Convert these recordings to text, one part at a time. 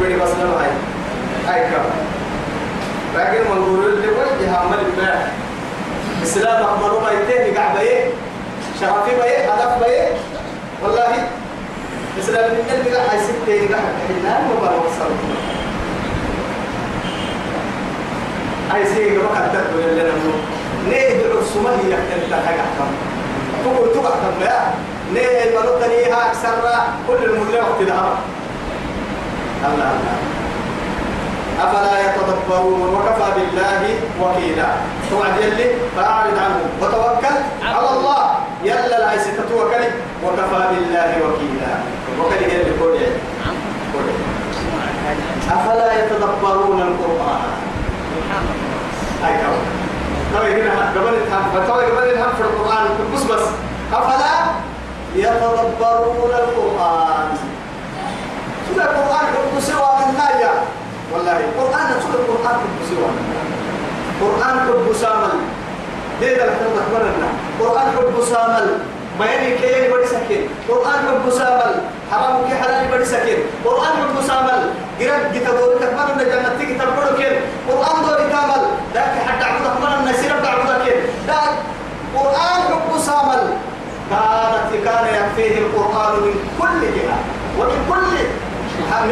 بدي بس لا هاي. هاي كم؟ لكن من نقول اللي وجه عمل ما السلام أقبلوا ما يتهني قاعد بيه شرفي بيه هدف بيه والله. السلام من اللي قاعد يسيب قاعد. كحنا ما صلوا أي شيء ما قد تقول لنا نيه بعصمة هي أنت حاجة كم تقول تقع يا نيه ملوكنيها أكثر كل المدة وقت ذهب الله. الله أفلا يتدبرون؟ وكفى بالله وكيلا. توعد يلي؟ فأعرض عنه. وتوكل على الله. يلا لا يستتوكل وكفى بالله وكيلا. وكل يلي كل أفلا يتدبرون القرآن؟ هاي كم توي هنا قبل الهم توي قبل الهم في القرآن بس بس. أفلا يتدبرون القرآن؟ سورة القرآن؟ سوى من نايا. والله القرآن سورة القرآن كنت سوى القرآن كنت سامل ليه ده لحظة أخبرنا؟ القرآن كنت سامل ما يعني كيان بدي سكين. قرآن كنت سامل حرام كي حلال بدي سكين. قرآن كنت سامل قرأت جت دور تكمل من الجنة تيجي تبرو كين. قرآن دور كامل ذاك حتى عبد الرحمن النسير بعبد كين. ذاك قرآن كنت سامل كانت كان يكفيه القرآن من كل جهة. ومن كل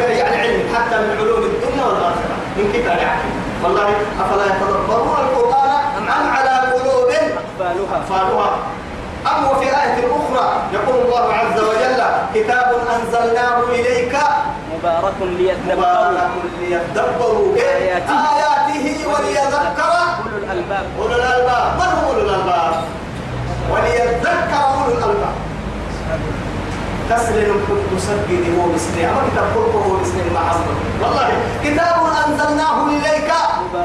يعني علم حتى من علوم الدنيا والآخرة. من كتاب يعني. والله أفلا يتدبرون القرآن أم على قلوب أقبالها أقفالها؟ أم وفي آية أخرى يقول الله عز وجل كتاب أنزلناه إليك مبارك ليتدبروا. مبارك ليدبروا آياته. آياته وليذكر. أولو الألباب. أولو الألباب. من هم أولو الألباب؟ وليذكر أولو الألباب. تسلم كنت تسجد هو بسنين أما كتاب قرآن هو بسنين مع عظمه والله كتاب أنزلناه إليك.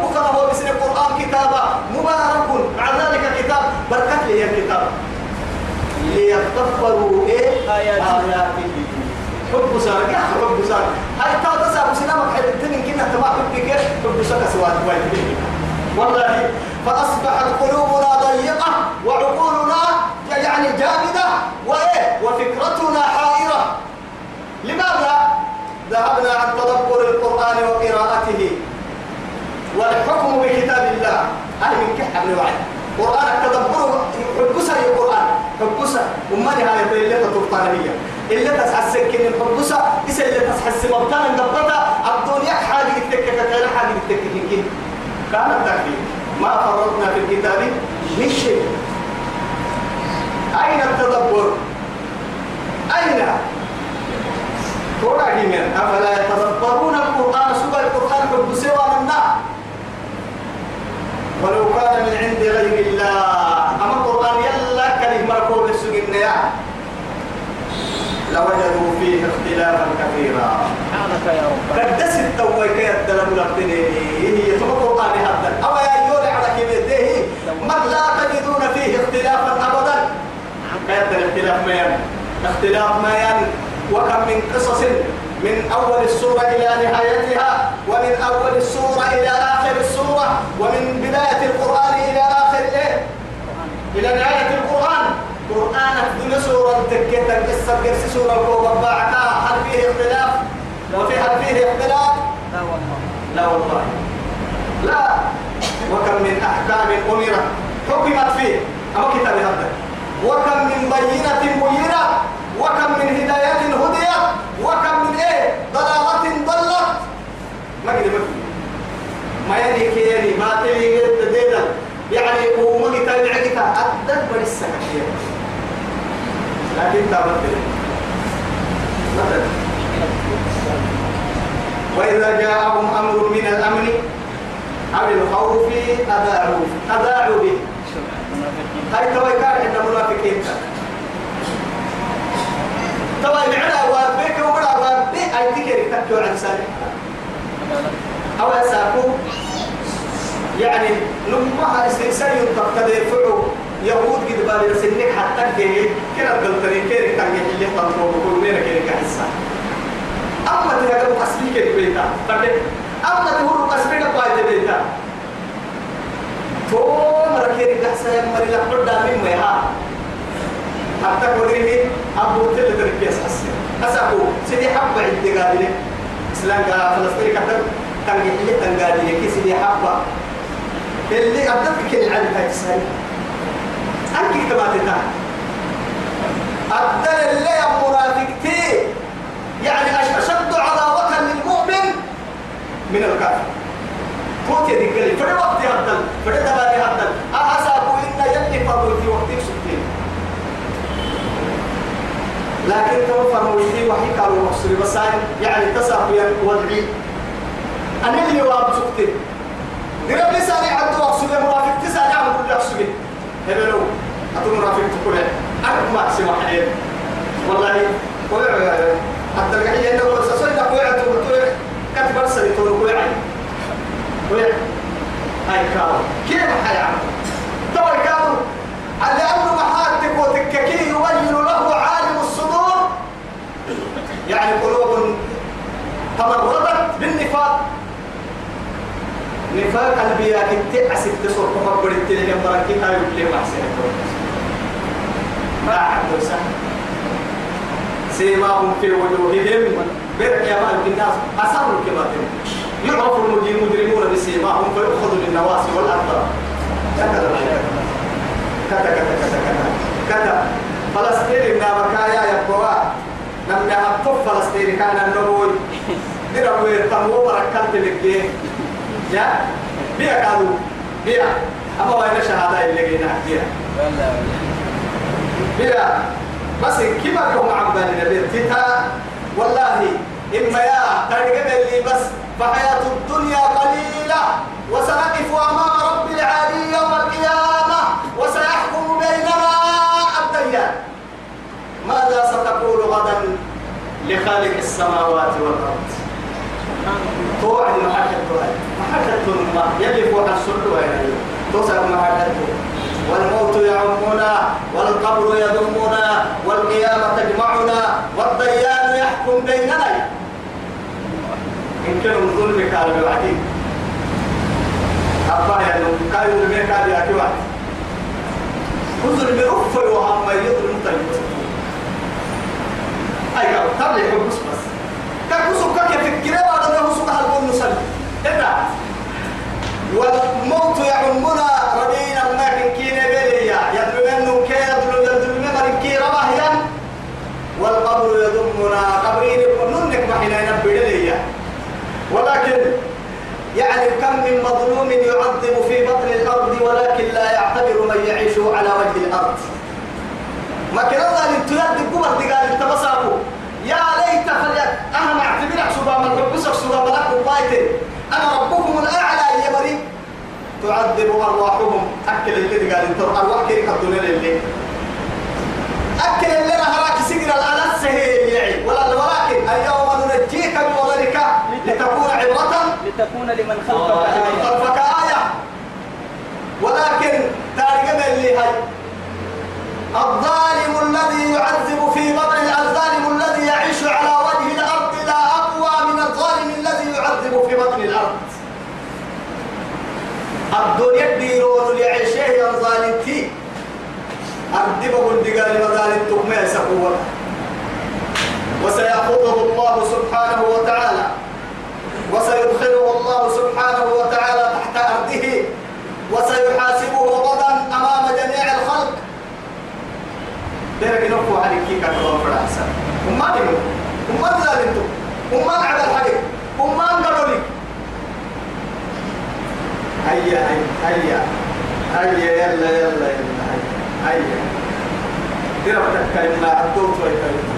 وكما هو بسنين القرآن كتابا. مبارك. مع ذلك كتاب. بركة لي الكتاب ليتدبروا إيه؟ آياته. حب سار يا حب سار هاي تا تسا مسلم حد الدين كنا حب كيف حب سار سواد والله فأصبحت قلوبنا ضيقة وعقولنا يعني جامدة. وإيه؟ وفكرتنا حائرة. لماذا؟ ذهبنا عن تدبر القرآن وقراءته؟ والحكم بكتاب الله. هذه من كحة من وعي قرآن التدبر حبسة يا قرآن. حبسة. وما نهاية اللي تطبطان اللي تسحسن كن الحبسة إسا اللي تسحس مبتانا قبطة الدنيا حاجة تكتك كتير حاجة تكتك كن كان التكفير ما فرطنا في الكتاب من شيء. أين التدبر؟ أين؟ تورا جيمين أفلا يتدبرون القرآن؟ سوى القرآن حب سوى من ولو كان من عند غير الله. أما القرآن يلا كلمة مركوب السجن لوجدوا فيه اختلافا كثيرا. قدس التوي كي يدلم لقتني هي ثم القرآن هذا. أو يا يولي على كبيته من لا تجدون فيه اختلافا كيف الاختلاف ما ين اختلاف ما ين وكم من قصص من أول السورة إلى نهايتها ومن أول السورة إلى آخر السورة ومن بداية القرآن إلى آخر إيه؟ إلى نهاية القرآن. قرآن دون سورة تكيت القصة قرس سورة بعدها هل فيه اختلاف؟ وفي هل فيه اختلاف؟ لا والله. لا والله. لا. وكم من أحكام أمرت حكمت فيه. أما كتاب هذا. وكم من بينة بينت وكم من هداية هديت وكم من إيه؟ ضلالة ضلت. ما قد ما يعني كياني ما تلي تدينا يعني عقتا أدت بل السكتية لكن تابت. وإذا جاءهم أمر من الأمن أو الخوف أذاعوا أذاعوا به. هاي توي كان عند المنافقين توي معنا وابيك ومنا وابي أي تكري تكتو عن سالي أو أساكو. يعني لما استئسان ينتقد يفعو يهود قد بالي سنك حتى كي كنا قلتني كيري تنجي اللي طلبوا وكل ميرا كيري كحسا. أما تهدو قسمي كيري بيتا أما تهدو قسمي كبايت بيتا تو مركيري كحسا يمري لحدا من ميها حتى قدري أبو تل تركيس حسن أسأكو سيدي حبة عندي قابلة إسلام قال فلسطين كتر تنجح لي تنجادي كيسي دي حبة اللي أدتك كل عدد هاي تسهل أنك كما تتعلم أدل اللي منافقتي يعني أشد عداوة للمؤمن من الكافر فوت يدك لي فرد وقت يهدل فرد دبالي يهدل أحسابوا إن يلي فرد في وقتك سبتين لكن توفى موجودين وحي قالوا مقصري بس يعني تساقيا وضعي أنا اللي واب سكتين درب لساني عبد وقصري مرافق تساني عبد كل يقصري هبلو أتو مرافق تقول أنا ما أسمع حين والله حتى القحية إنه سسوي لك وعد وتقول كتب أرسل تقول وعد وعد هاي كاو كيف حيعمل طبعا كانوا لأنه محاتك وتككي يبين له عالم الصدور يعني قلوب تمردت بالنفاق نفاق البياء كنت أسد تصور كفر التلك بركي هاي يبلي محسن ما عبد سيماهم في وجوههم. برك يا مالك الناس. أسروا الكباتن يعرف المجرمون بسيماهم فيؤخذ بالنواسي والأبطال. كذا كذا كذا كذا كذا فلسطين بكايا يبوا لما أطف فلسطين كان النبوي. دروا يرتموا بركات لك يا؟ بيا كانوا بيا أما وين شهادة اللي جينا بيا بيا بس كيف كم عبد النبي؟ تتا والله إما يا ترجم اللي بس فحياة الدنيا قليلة وسنقف أمام رب العالي يوم القيامة وسيحكم بيننا الديان. ماذا ستقول؟ لخالق السماوات والأرض توعد محكة محكة ما يلي فوق السر وين توصل محكة والموت يعمنا والقبر يضمنا والقيامة تجمعنا والديان يحكم بيننا إن كانوا من ظلم كانوا بالعديد أبا يعني كانوا كانوا يأتي واحد كذل برفع وهم يظلم طيب أيوة تبلي حبس بس. كاكوسو كاكي فكرة بعد أنه سوق هالبون نسل إذا والموت يعمنا ردينا لكن كينا بليا يدلو منه كي يدلو يدلو من كي رماهيا والقبر يضمنا. قبرين ننك محنا ينبي ولكن يعني كم من مظلوم يعذب في بطن الأرض ولكن لا يعتبر من يعيش على وجه الأرض. ما كان أن تيد قبر دقال التبصاقو فليت أنا ما اعتبرك سبا من ربسك سبا ملك وبايتي أنا ربكم الأعلى يا بري تعذب أرواحهم. أكل اللي قال انت أرواح كيرك الدنيا اللي أكل اللي هراك سجر الأنس هي ولا ولكن اليوم ننجيك بولدك لتكون عبرة. لتكون لمن خلفك لمن آية خلفك آية. ولكن تارجم اللي هاي الظالم الذي يعذب في بطن الظالم الذي يعيش على وجه الأرض لا أقوى من الظالم الذي يعذب في بطن الأرض. الدنيا بيرون لعيشه يا ظالمتي. أردبه الدقال مظالم تقمي سقوة. وسيأخذه الله سبحانه وتعالى. وسيدخله الله سبحانه وتعالى تحت أرضه. وسيحاسبه كيف كتبه في الأحسن وما تقول وما تزالنتو وما نعب الحديث وما نقلوا لك هيا هيا هيا. يلا يلا يلا هيا. هيا. دربتك كلمة عدوت ويكلمة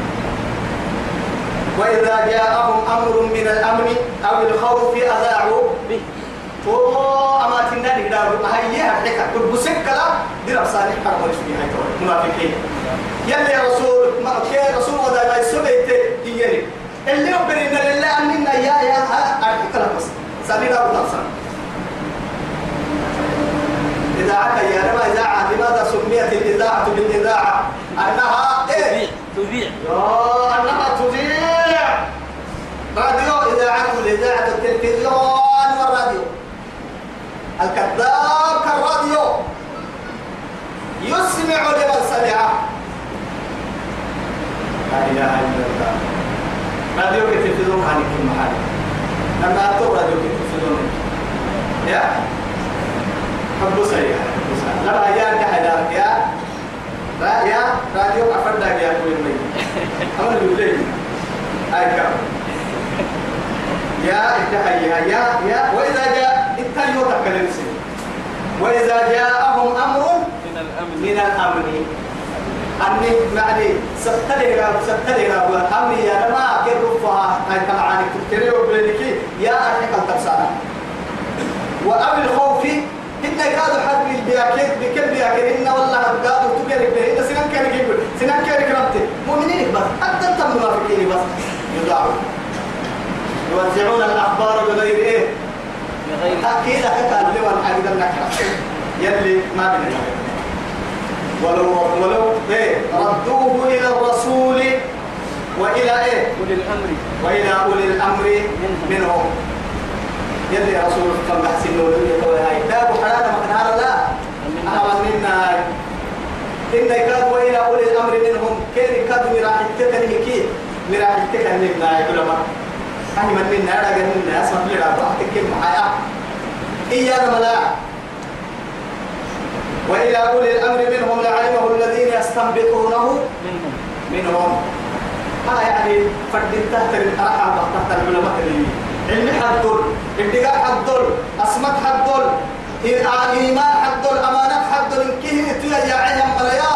وإذا جاءهم أمر من الأمن أو الخوف أذاعوا به. تو أما تنادي دارو هيا هديك كل بسكلا درب صالح حرم يسوي هاي منافقين. يلا يا رسول ما كي رسول ودا ما يسوي تيجي اللي يبرنا لله أننا يا يا أركلا بس سامي دارو تنصر إذاعة يا رب إذاعة لماذا سميت الإذاعة بالإذاعة؟ أنها إيه؟ يا أنها تذيع راديو إذاعة الإذاعة التلفزيون والراديو. الكذاب كالراديو. يسمع لمن سمعه. لا إله إلا الله. راديو كتفيدون عنك المحل أما أتو راديو كتفيدون يا؟ حبو سيئة لا يا كحدا يا؟ لا يا؟ راديو أفرد يا كل مي أما يقولي أي كم يا إتحيا يا يا يا. وإذا جاء إتحيا تكلم وإذا جاءهم أمر من الأمن. من الأمن. أني يعني ستلي راب ستلي راب. أمي يا ما كرفها هاي طبعا تكتري وبلدك يا أخي قد تبصر وأو الخوف إن كادوا حد بالبياكين بكل بياكين. إن والله كادوا تكرك به إن سنان كان يقول سنان كان ربته مؤمنين بس. حتى أنت منافقين بس. يدعوا يوزعون الأخبار بغير إيه؟ بغير. أكيد أكاد لون حاجة النكرة. يلي ما بين ولو ولو إيه؟ ردوه إلى الرسول وإلى إيه؟ أولي الأمر. وإلى أولي الأمر منهم. يلي يا رسول الله بحسن ولي هاي باب حلال مكان هذا لا أنا منا إن كاد وإلى أولي الأمر منهم. كين كاد مراح التكن كي مراح التكن منا يقول ما أنا من منا أنا قال منا أسمع لي رابع تكلم معايا إيانا ملا وإلى أولي الأمر منهم. يستنبطونه منهم. منهم. ها يعني فرد تحت الأرحام تحت العلماء اللي علم حدول ابتداء حدول أسمت حدول إيمان حدول أمانة حدول كيه تيا يا عيهم مريا.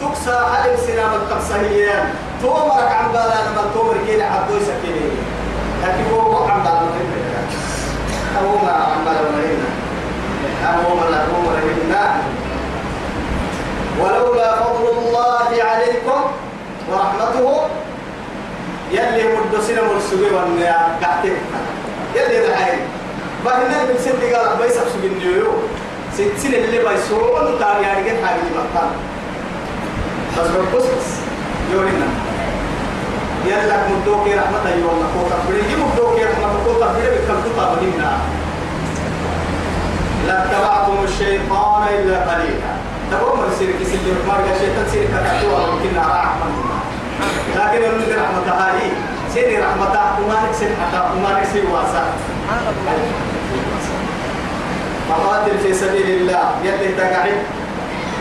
تكسى حلم سنام القبصهية تومرك عن بالا لما تومر كيل حدول سكيني لكن هو عن بالا أو ما عن بالا مرينا أو ما لا هو مرينا ولولا فضل الله عليكم ورحمته يلي مد سنة مرسوي وأنا قاعدين. يلي دحين بهنا من ست قال بيس أبسو بالنيو ست سنة اللي بيسو أنو تاري عارقين حاجة بطان بس بس بس يورينا يلا مدوكي رحمة يوم نقول تبريد مدوكي رحمة نقول تبريد بكم تطابقين لاتبعتم الشيطان إلا قليلا. تقوم بسيرك سيدي ما قال شيطان سيرك تقوى ممكن رحمة لكن من رحمة هاي سيدي رحمة أمانك سيدي حتى أمانك سيدي واسع. فقاتل في سبيل الله يده تقعد.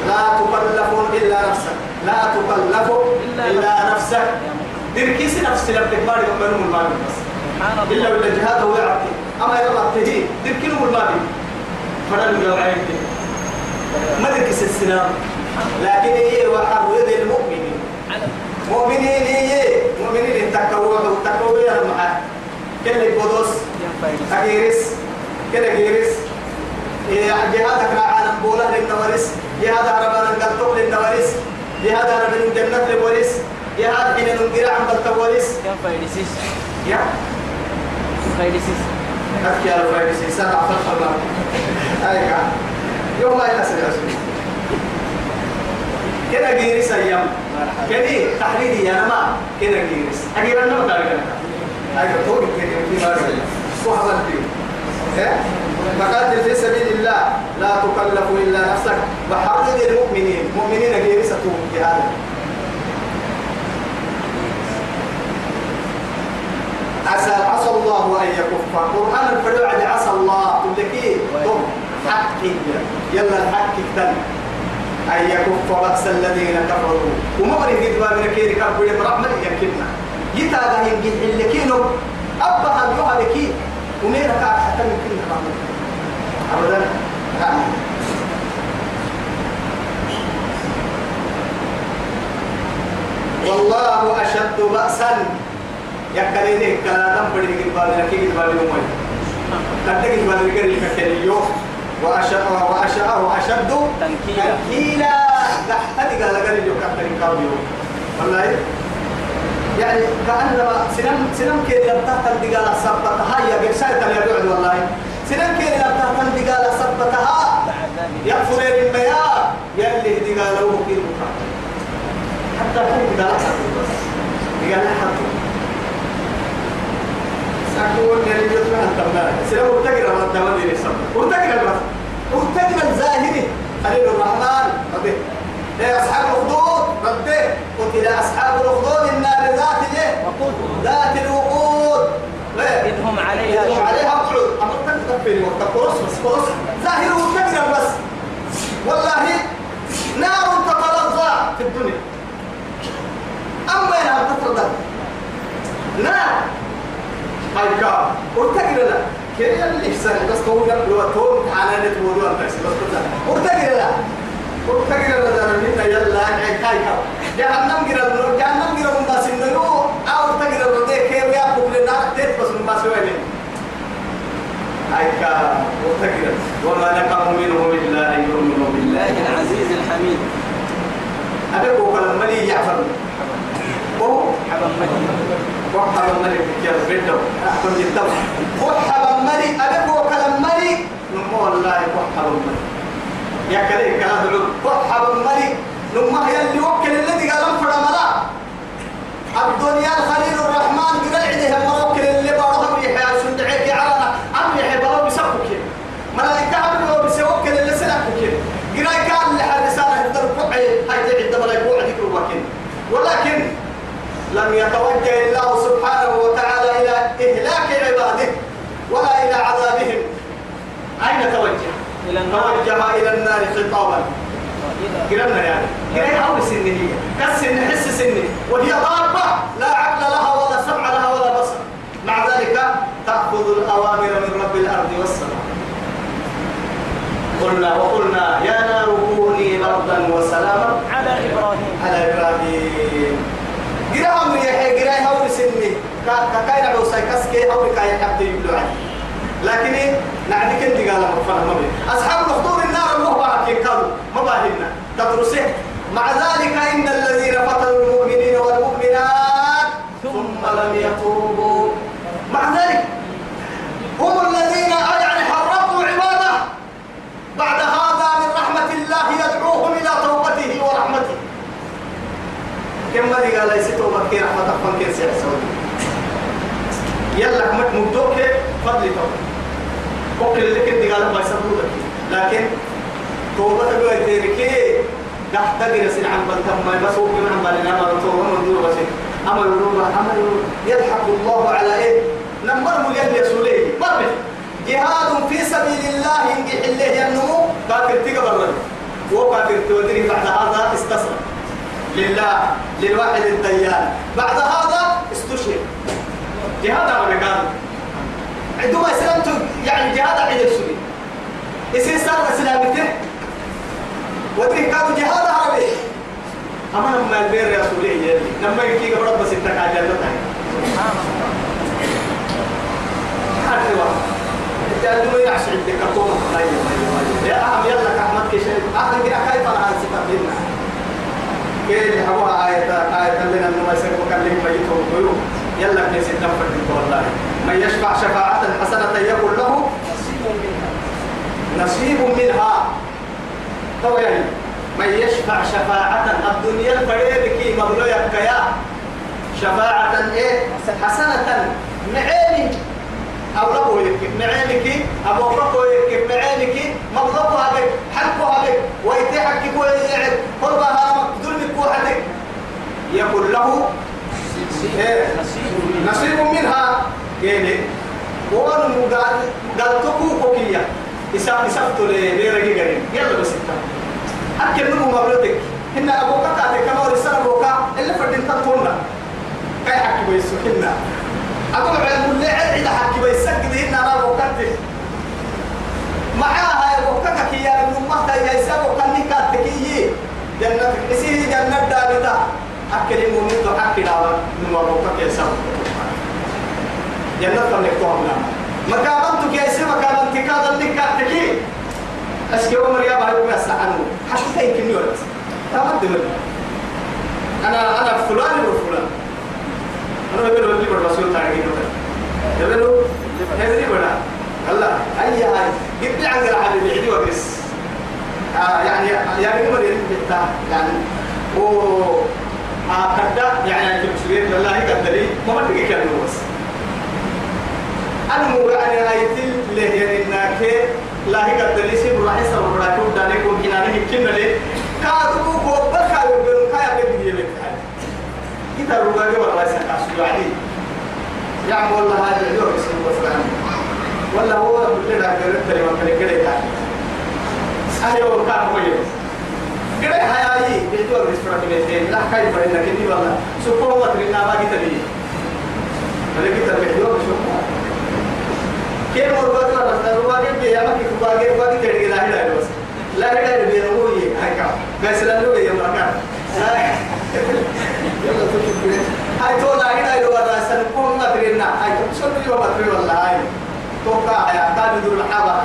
لا تكلفون إلا نفسك. لا تكلف إلا نفسك. دركيس نفس لبك مالي ومنهم المال. بس إلا ولا جهاد هو يعطي. أما يلا تهي دركينهم المال. فدل يوعيك دركيس السلام لكن هي وحر يد المؤمنين مؤمنين هي مؤمنين التكوّع والتكوّع معه كل ينفع أجيرس كده جيرس إيه جهادك عالم بولا للنوارس. جهاد عربان قلتوك للنوارس. جهاد عربان الجنة للورس جهاد حين ننقر عن يدسيس يا ينفع يدسيس أذكي على الفايدس سبع فتح الله. أيك يوم ما ينسى الرسول كده جيرس أيام كده تحريدي يا نما كده جيرس أجير أنا ما تعرف أيوة توقف كده في بارك وحضر فيه فقاتل في سبيل الله. لا تكلف إلا نفسك. وحرد المؤمنين. مؤمنين جيرسة جهادا عسى عسى الله أن يكف. قرآن الفرع عسى الله. تقول لك إيه؟ طب حق يلا الحق كتن أن يكف باس الذين كفروا. وما بريد يدوا من كيري كبر برحمه يمكننا يتا ينجي اللكينو أبا هم يهلكي ومين كان حتى من كل رحمه أبدا. لا. والله أشد باسا يكليني كلا دم بدي قبال لك قبال يومين كتك قبال لك الكليو وأشد وأشد وأشد تنكيلا. تنكيلا. لك اليوم كتك كابيو والله يعني كأنما سنم سنم كي لم تهتم قال سبتها. يا بيسايت اللي يقعد والله. سنم كي لم تهتم قال سبتها. يغفر للبياء يلي دي قالوا كيف حتى كيف قال قال حتى سأكون يعني يطلع التمام سلام ارتقل ما الدم دي نسم ارتقل بس ارتقل الزاهري خليل الرحمن. ربي. يا أصحاب الأخدود؟ ربي. قتل أصحاب الأخدود النار ذات وقود ذات الوقود. إذ هم عليها يدعو شهود. عليها قعود. أما تكفي وقت قرص بس قرص ظاهره تقرا بس. والله نار تتلظى في الدنيا. أما إنها تتردد نار. هايكا ورتقل لا. كيف اللي يحسن بس تقول لو تقول على نت موضوع بس بس كذا ورتقل لا. ورتقل لا ده من يلا هايكا جهنم جرا جهنم جرا من بس إنه أو ورتقل لا ده كيف يا بقول النار تيت بس من بس وين؟ هايكا ورتقل وما نقم منهم إلا أن يؤمنوا بالله الله العزيز الحميد. أبي بقول الملي يعفر وهو حبا مجيد وحب الملك يا بيتو أحكم جدا وحب الملك أبي وكل الملك نمو والله وحب الملك يا كريم كلام دلو وحب الملك نمو هي اللي وكل الذي قال انفر مرا الدنيا الخليل الرحمن قال عده موكل اللي بارهم يحيى سندعيك عرنا عم يحيى بارهم يسبك ملائكة عم بيسوكل اللي سنكك قال كان لحدثانه الدرب هاي تعد ملائكة وعدك ولكن لم يتوجه الله سبحانه وتعالى إلى إهلاك عباده ولا إلى عذابهم. أين توجه؟ إلى النار. توجه إلى النار خطابا. قلنا يعني. قلنا أول سن هي كسن حس سن وهي ضاربة لا عقل لها ولا سمع لها ولا بصر. مع ذلك تأخذ الأوامر من رب الأرض والسماء. قلنا وقلنا يا نار كوني بردا وسلاما على إبراهيم. على إبراهيم. من يحيى قراءة هوري سني. كاين عوسى كسكي هوري كاين حتى يبلو إيه؟ كنت قال أصحاب الخطور النار الله بارك كانوا مباهنا تدرسه. مع ذلك إن الذين فتنوا المؤمنين والمؤمنات ثم لم يتوبوا. مع ذلك هم الذين يعني حرقوا عبادة بعد هذا من رحمة الله يدعوهم إلى توبته ورحمته كم مرة قال ليس توبة كي رحمة أخوان كي سيح سوي يلا كمك مبدوك فضل توبة وكل اللي كنت قال ما يسمونه لكن توبة تقول تيركي تحتاج رسل عن بلتم ما يمسوك من عن بلنا ما توبة من دور بس أما يقولون أما يقولون يضحك الله على إيه؟ نمره اليد يسوليه مرة جهاد في سبيل الله ينجح الله ينمو كافر تقبل وكافر تودري بعد هذا استسلم. لله للواحد الديان. بعد هذا استشهد. جهاد على مكان عندما اسلمت يعني جهاد على السوري يصير صار اسلامته ودري كانوا جهاد عربي. أما لما البير يا سوري لما يجي قبل بس انت قاعد الله حد واحد. جادوا يعش عندك كوم يا أهم يلا كحمد كشيء أخذ كيف أنا أنسفر بينا كيف حبوها آية آية لنا إنه ما مكلم ميتهم قيوم يلا ابن سيدنا فرد والله. من يشفع شفاعة حسنة يقول له نصيب منها. هو يعني من يشفع شفاعة الدنيا الفريق مبلو يا شفاعة إيه؟ حسنة. معيني أو ربو يكي معينك أبو ربو يكي معينك مغلقو هذك حقو هذك ويتحك كو يعد قربها ظلمك وحدك. يقول له إيه؟ نصيب منها. يعني وان قال قال تكو كوكيا إسا إسا تولي بيرجي قريب يلا بس انت. أكل نمو مبلغك هن أبوكا كاتي كما ورسال أبوكا اللي فردين تطولنا كاي حكي بيسو. هنا أقول علم اللي عد حكي بيسجد هنا أنا وكتل معاها وكتك كي يا ابن ما هي يسابو كان كاتكي جنة إسيه جنة دابتا أكل المؤمن أكل على من وروكك يسابو جنة كم نكتوها لنا مكابن تو كيسي مكابن تكاد اللي كاتكي أشكي عمر يا بحر بس عنه حتى يمكن يورد تمام أنا أنا فلان وفلان. أنا بقول لك الرسول تعالى كده يقولوا هذي ولا الله أي هاي جبت عن العالم اللي عدي وبس آه يعني يعني كم اللي بتاع يعني و آه كذا يعني شوية والله كذا لي ما بدي كده بس أنا مو يعني هاي تل له يعني إنك لا هي كذا لي سيب راح راح يقول داني كم كنا نحكي نلي ruga ke wala sa kasu yani ya mo wala hada yo isin wasran wala huwa bidda ترى ما كان كده أيوة كان كويس كده هاي بيتوا ريستورانت بيتين لا كاي فرنا كني والله. سوبر ما ترينا ما جيت لي. بلكي تربيتوا بشوف كيف مربوط ولا رواقي بيا ما كي رواقي رواقي تدري لا هلا بس. لا هلا بيا هو كام بس لا لو بيا ما كان هاي تو لا هلا لو هذا سنكون ما ترينا هاي تري ما تري والله هاي توقع يا كان يدور الحابة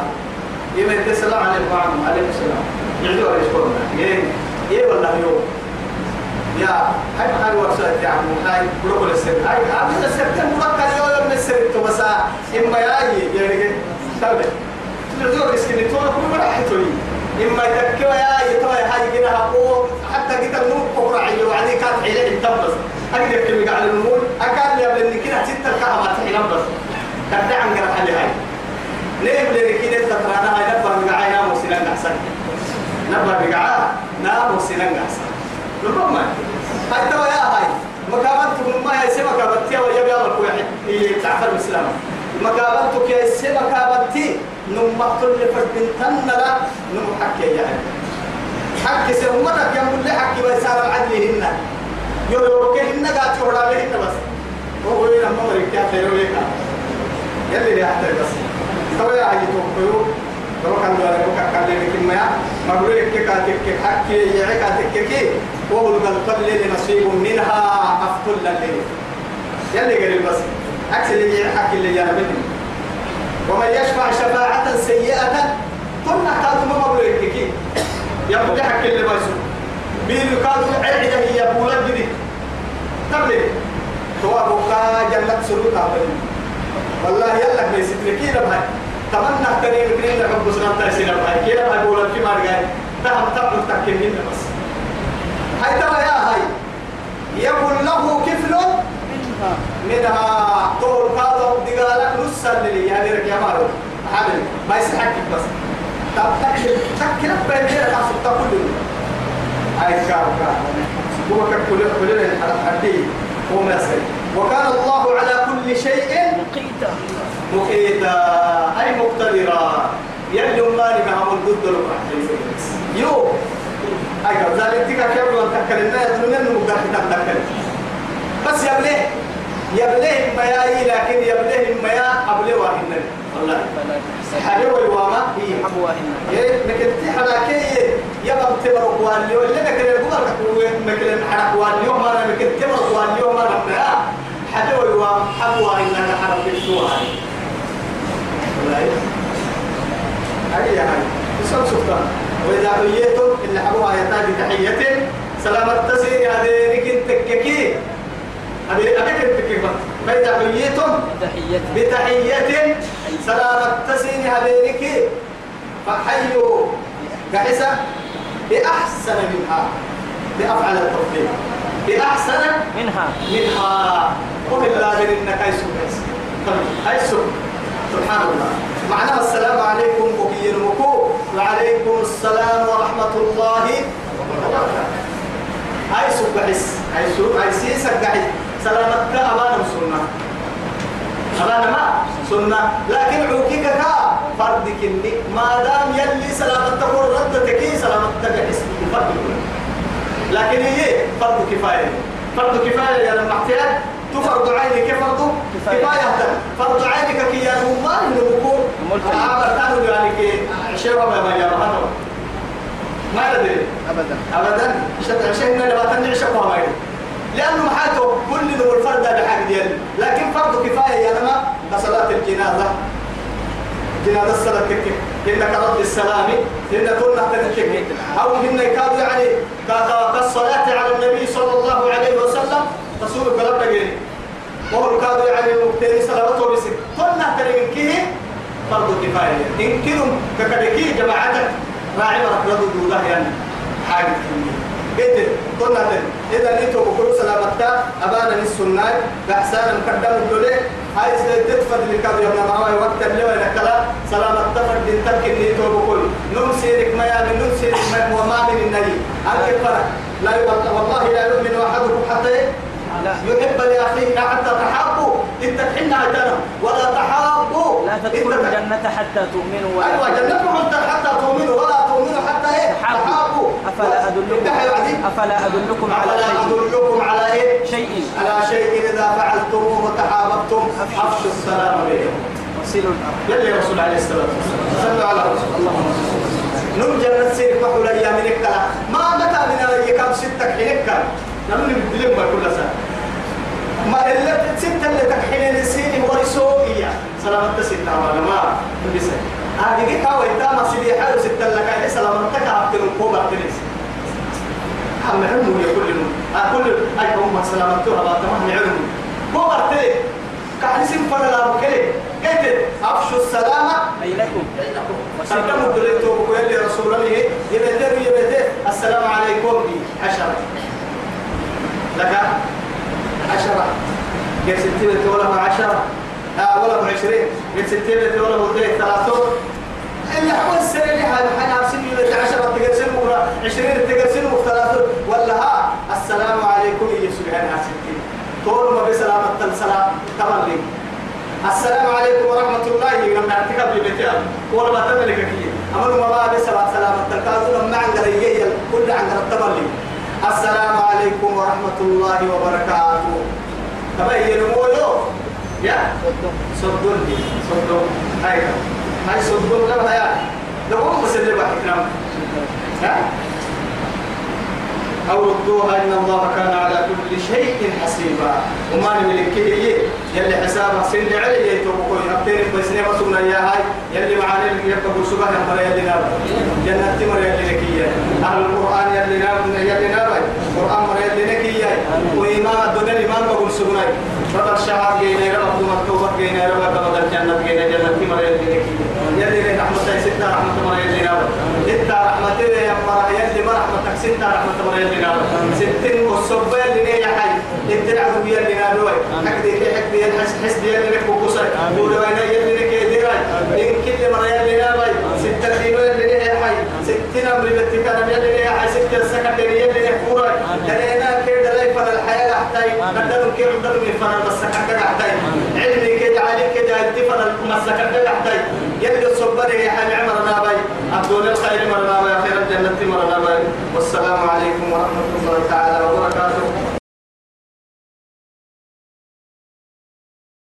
يمين السلام عليكم عليكم السلام يعدوا يشكرنا يه يه والله يوم يا هاي محل ورسالة يا عمو هاي بروكول السر هاي هذا السر كان مركز يوم يوم السر تو بس إما ياي يعني تابع تلزور اسكني تو كل مرة حتوي إما يتكوا يا يتوا هاي كده هو حتى كده النور كبر عيو وعليه كانت حيلة التبس أقدر كلمة على النور أكاد لي قبل كده ستة كهما تحيل بس كده عن جرح عليه هاي. ليه بلي كده تترانا هاي نبر بقعي نامو سنان أحسن. نبر بقعي نامو سنان أحسن. ربما هاي توا يا هاي مكابنتك ما هي سما كابتي ويا بيا الكويح هي تعفر الإسلام مكابنتك يا سما كابتي نم مقتل لفرد تنلا نم حكي يا حكي سمتك يا مولي هنا. يو يو كهنا قاعد تورا له بس. هو هو لما مريك يا خير ويكا يلي اللي أحتاج بس. توا يا هاي توقيو لو كان دولا لو كان لي لكن ما بقول لك كاتك حكي يعك كاتك كي وهو القلب نصيب منها أفتل لي. يلي قال بس. عكس اللي يحكي اللي أنا مني ومن يشفع شفاعة سيئة قلنا بقول لك كي. يقول حكي اللي بيسو بيلو كادوا عيدة هي بولا جدي تبلي. توابوكا جنة سلوكا والله يلا بيسيتني كي لبهاي تمنى تري مكرين لك بس نتا سينا باي كيلا باي بولا في مار جاي. تهم تبل تكين بس. هاي ترى يا هاي. يقول له كفل منها. طول قاضي دقالك نص اللي يعني رك يا مارو. حامل ما يسحك بس. كار كار وكان الله على كل شيء مقيتا مقيتا أي مقتدرا يلي ما نبهم ضد يو أي قبل ذلك تيجا كيف لو تكل الناس من مقدر تتذكر بس يبليه يبليه ما ياي لكن يبليه ما يا قبل واحد والله حاجة ويواما هي حبوهن إيه لكن تحنا كي يبقى تبرق والي ولا لكن يقول لك. مثل حرق والي يوم أنا لكن تبرق والي يوم أنا حاجة ويواما حبوا إنك حرق السوء هاي. هاي بسم سلطان وإذا حييتم إن حبوها يتاج تحية. سلامة تسير هذيك التككي هذه أبيك التككي فإذا حييتم تحية؟ بتحية. سلامة تسير هذيك فحيوا كحسة بأحسن منها. بأفعل التوفيق. بأحسن منها. منها. قل الله إنك أيسو أيسو سبحان الله معناها السلام عليكم بكي المكو وعليكم السلام ورحمة الله وبركاته. أيسو بحس أيسو أيسيسك بحس سلامتك أمانة سنة أمانة ما؟ سنة. لكن عوكيك كا فردك إني ما دام يلي سلامتك وردتك سلامتك بحس فرد لكن هي فرض كفاية. فرض كفاية يا لما احتاج تفرض عينك فرض كفاية. فرض عينك كي يا الله نبكو. عبر كانوا يعني كي شباب ما يا هذا ما ندري أبدا. ابدا. شد عشان شباب ما يدري. لأنه محاته كل نور فرد بحق ديال لكن فرض كفاية يا لما كصلاه الجنازة. جنازة الصلاة تكك إنك رد السلام إن كنا تكك أو إن كانوا يعني كالصلاة على النبي صلى الله عليه وسلم رسول الله بقي وهو كانوا يعني مبتدئ صلاته بس كنا تركيه فرض كفاية. إن كنوا ككدكي جماعتك. راعي مرك رد دوده يعني. حاجة قلت قلنا إذا نيتوا بكل سلامتا أبانا السنة بحسان مقدم الدولة. هاي تدفر لكاد يوم معاي وقت اللي وين كلا سلامة تفر دين ترك نيتوا بكل. نم سيرك ما يعني نم سيرك ما وما من النبي. أنك فرق. لا والله لا يؤمن أحدكم حتى. يحب لأخيه حتى تحابوا. إنت تحنا هتنا ولا تحابوا. لا تدخلوا الجنة حتى تؤمنوا ولا أيوه جنتكم حتى تؤمنوا. ولا تؤمنوا حتى إيه؟ تحابوا. أفلا أدلكم أفلا أدلكم على شيء؟ أدلكم على إيه؟ شيء. على شيء إذا فعلتموه وتحاببتم. أفشوا السلام بينكم وصلوا الأرض. يلي رسول عليه الصلاة والسلام. صلوا على رسول الله نم جنة سيرك وحول أيامك كلا ما متى من الأيام ستك حينك نمني بدلم كل سنة. ما اللي ستة اللي تكحين السين ورسوا إياه سلامة ستة ما بس هذه كيكا ويتا ما سيدي حلو ستة لك. هاي سلامة تك عبد الكوبا تنس هم علمه يا كل كل أي هم سلامة تها ما علمه كوبا تنس كحل سين فلا لا بكلي قلت أفشوا السلامة. بينكم. سلموا دريتو ويلي رسول الله. يبدأ يبدأ السلام عليكم. عشرة لك عشرة. قال ستين ولا عشرة. آه ولا عشرين. قال ستين ولا ثلاثة. ثلاثون اللي حول السنة اللي هذا حنا سنة ولا عشرة تقسم ولا عشرين تقسم ثلاثون ولا ها السلام عليكم يا سبحان ستين طول ما بسلامة السلام تمام السلام عليكم ورحمة الله. لما اعتكف ببيتها ولا ما تملك كي أما ما بعد سلامة تكاثر لما عن قرية كل عن التملي السلام عليكم ورحمة الله وبركاته. تبين مولو يا؟ صدقني صدق هاي. هاي صدق لا هاي. لو هم مسلمة إكرام ها؟ أو ردوها إن الله كان على كل شيء حسيبا. وما نملك كي يلي حسابها سن علي يتوقعون يبتين بسنة وسونا يا هاي. يلي معاني يبقى برسوبة يمر يلي نار جنة تمر يلي نكية أهل القرآن يلي نار يلي نار القرآن مر يلي نكية وإمام الدنيا الإمام بقول سبنا بدر شهر جينا رب دوم التوبة جينا رب بدر جنة جينا جنة تمر يلي نكية يلي رحمة ستة رحمة مر يلي نار إنت رحمة يا مرة يلي ما رحمتك ستة رحمة مر يلي نار ستين والصبا يلي نيا حي. إنت العدو يلي نار حكدي كي حكدي الحس حس قصر دور وين يلي نكي ديراي إن كل مرة يلي نار ستة حي ستين أمر بتك أنا يلي نيا حي ستة سكتين يلي نكورا دلينا كده لا يفر الحياة أحتاج. قدروا كيف قدروا بس سكتة أحتاج. علمي كده عليك كده التفر المسكتة أحتاج. يلي الصبر يا حي عمرنا باي عبد الخير مرنا باي خير الجنة مرنا والسلام عليكم ورحمة الله تعالى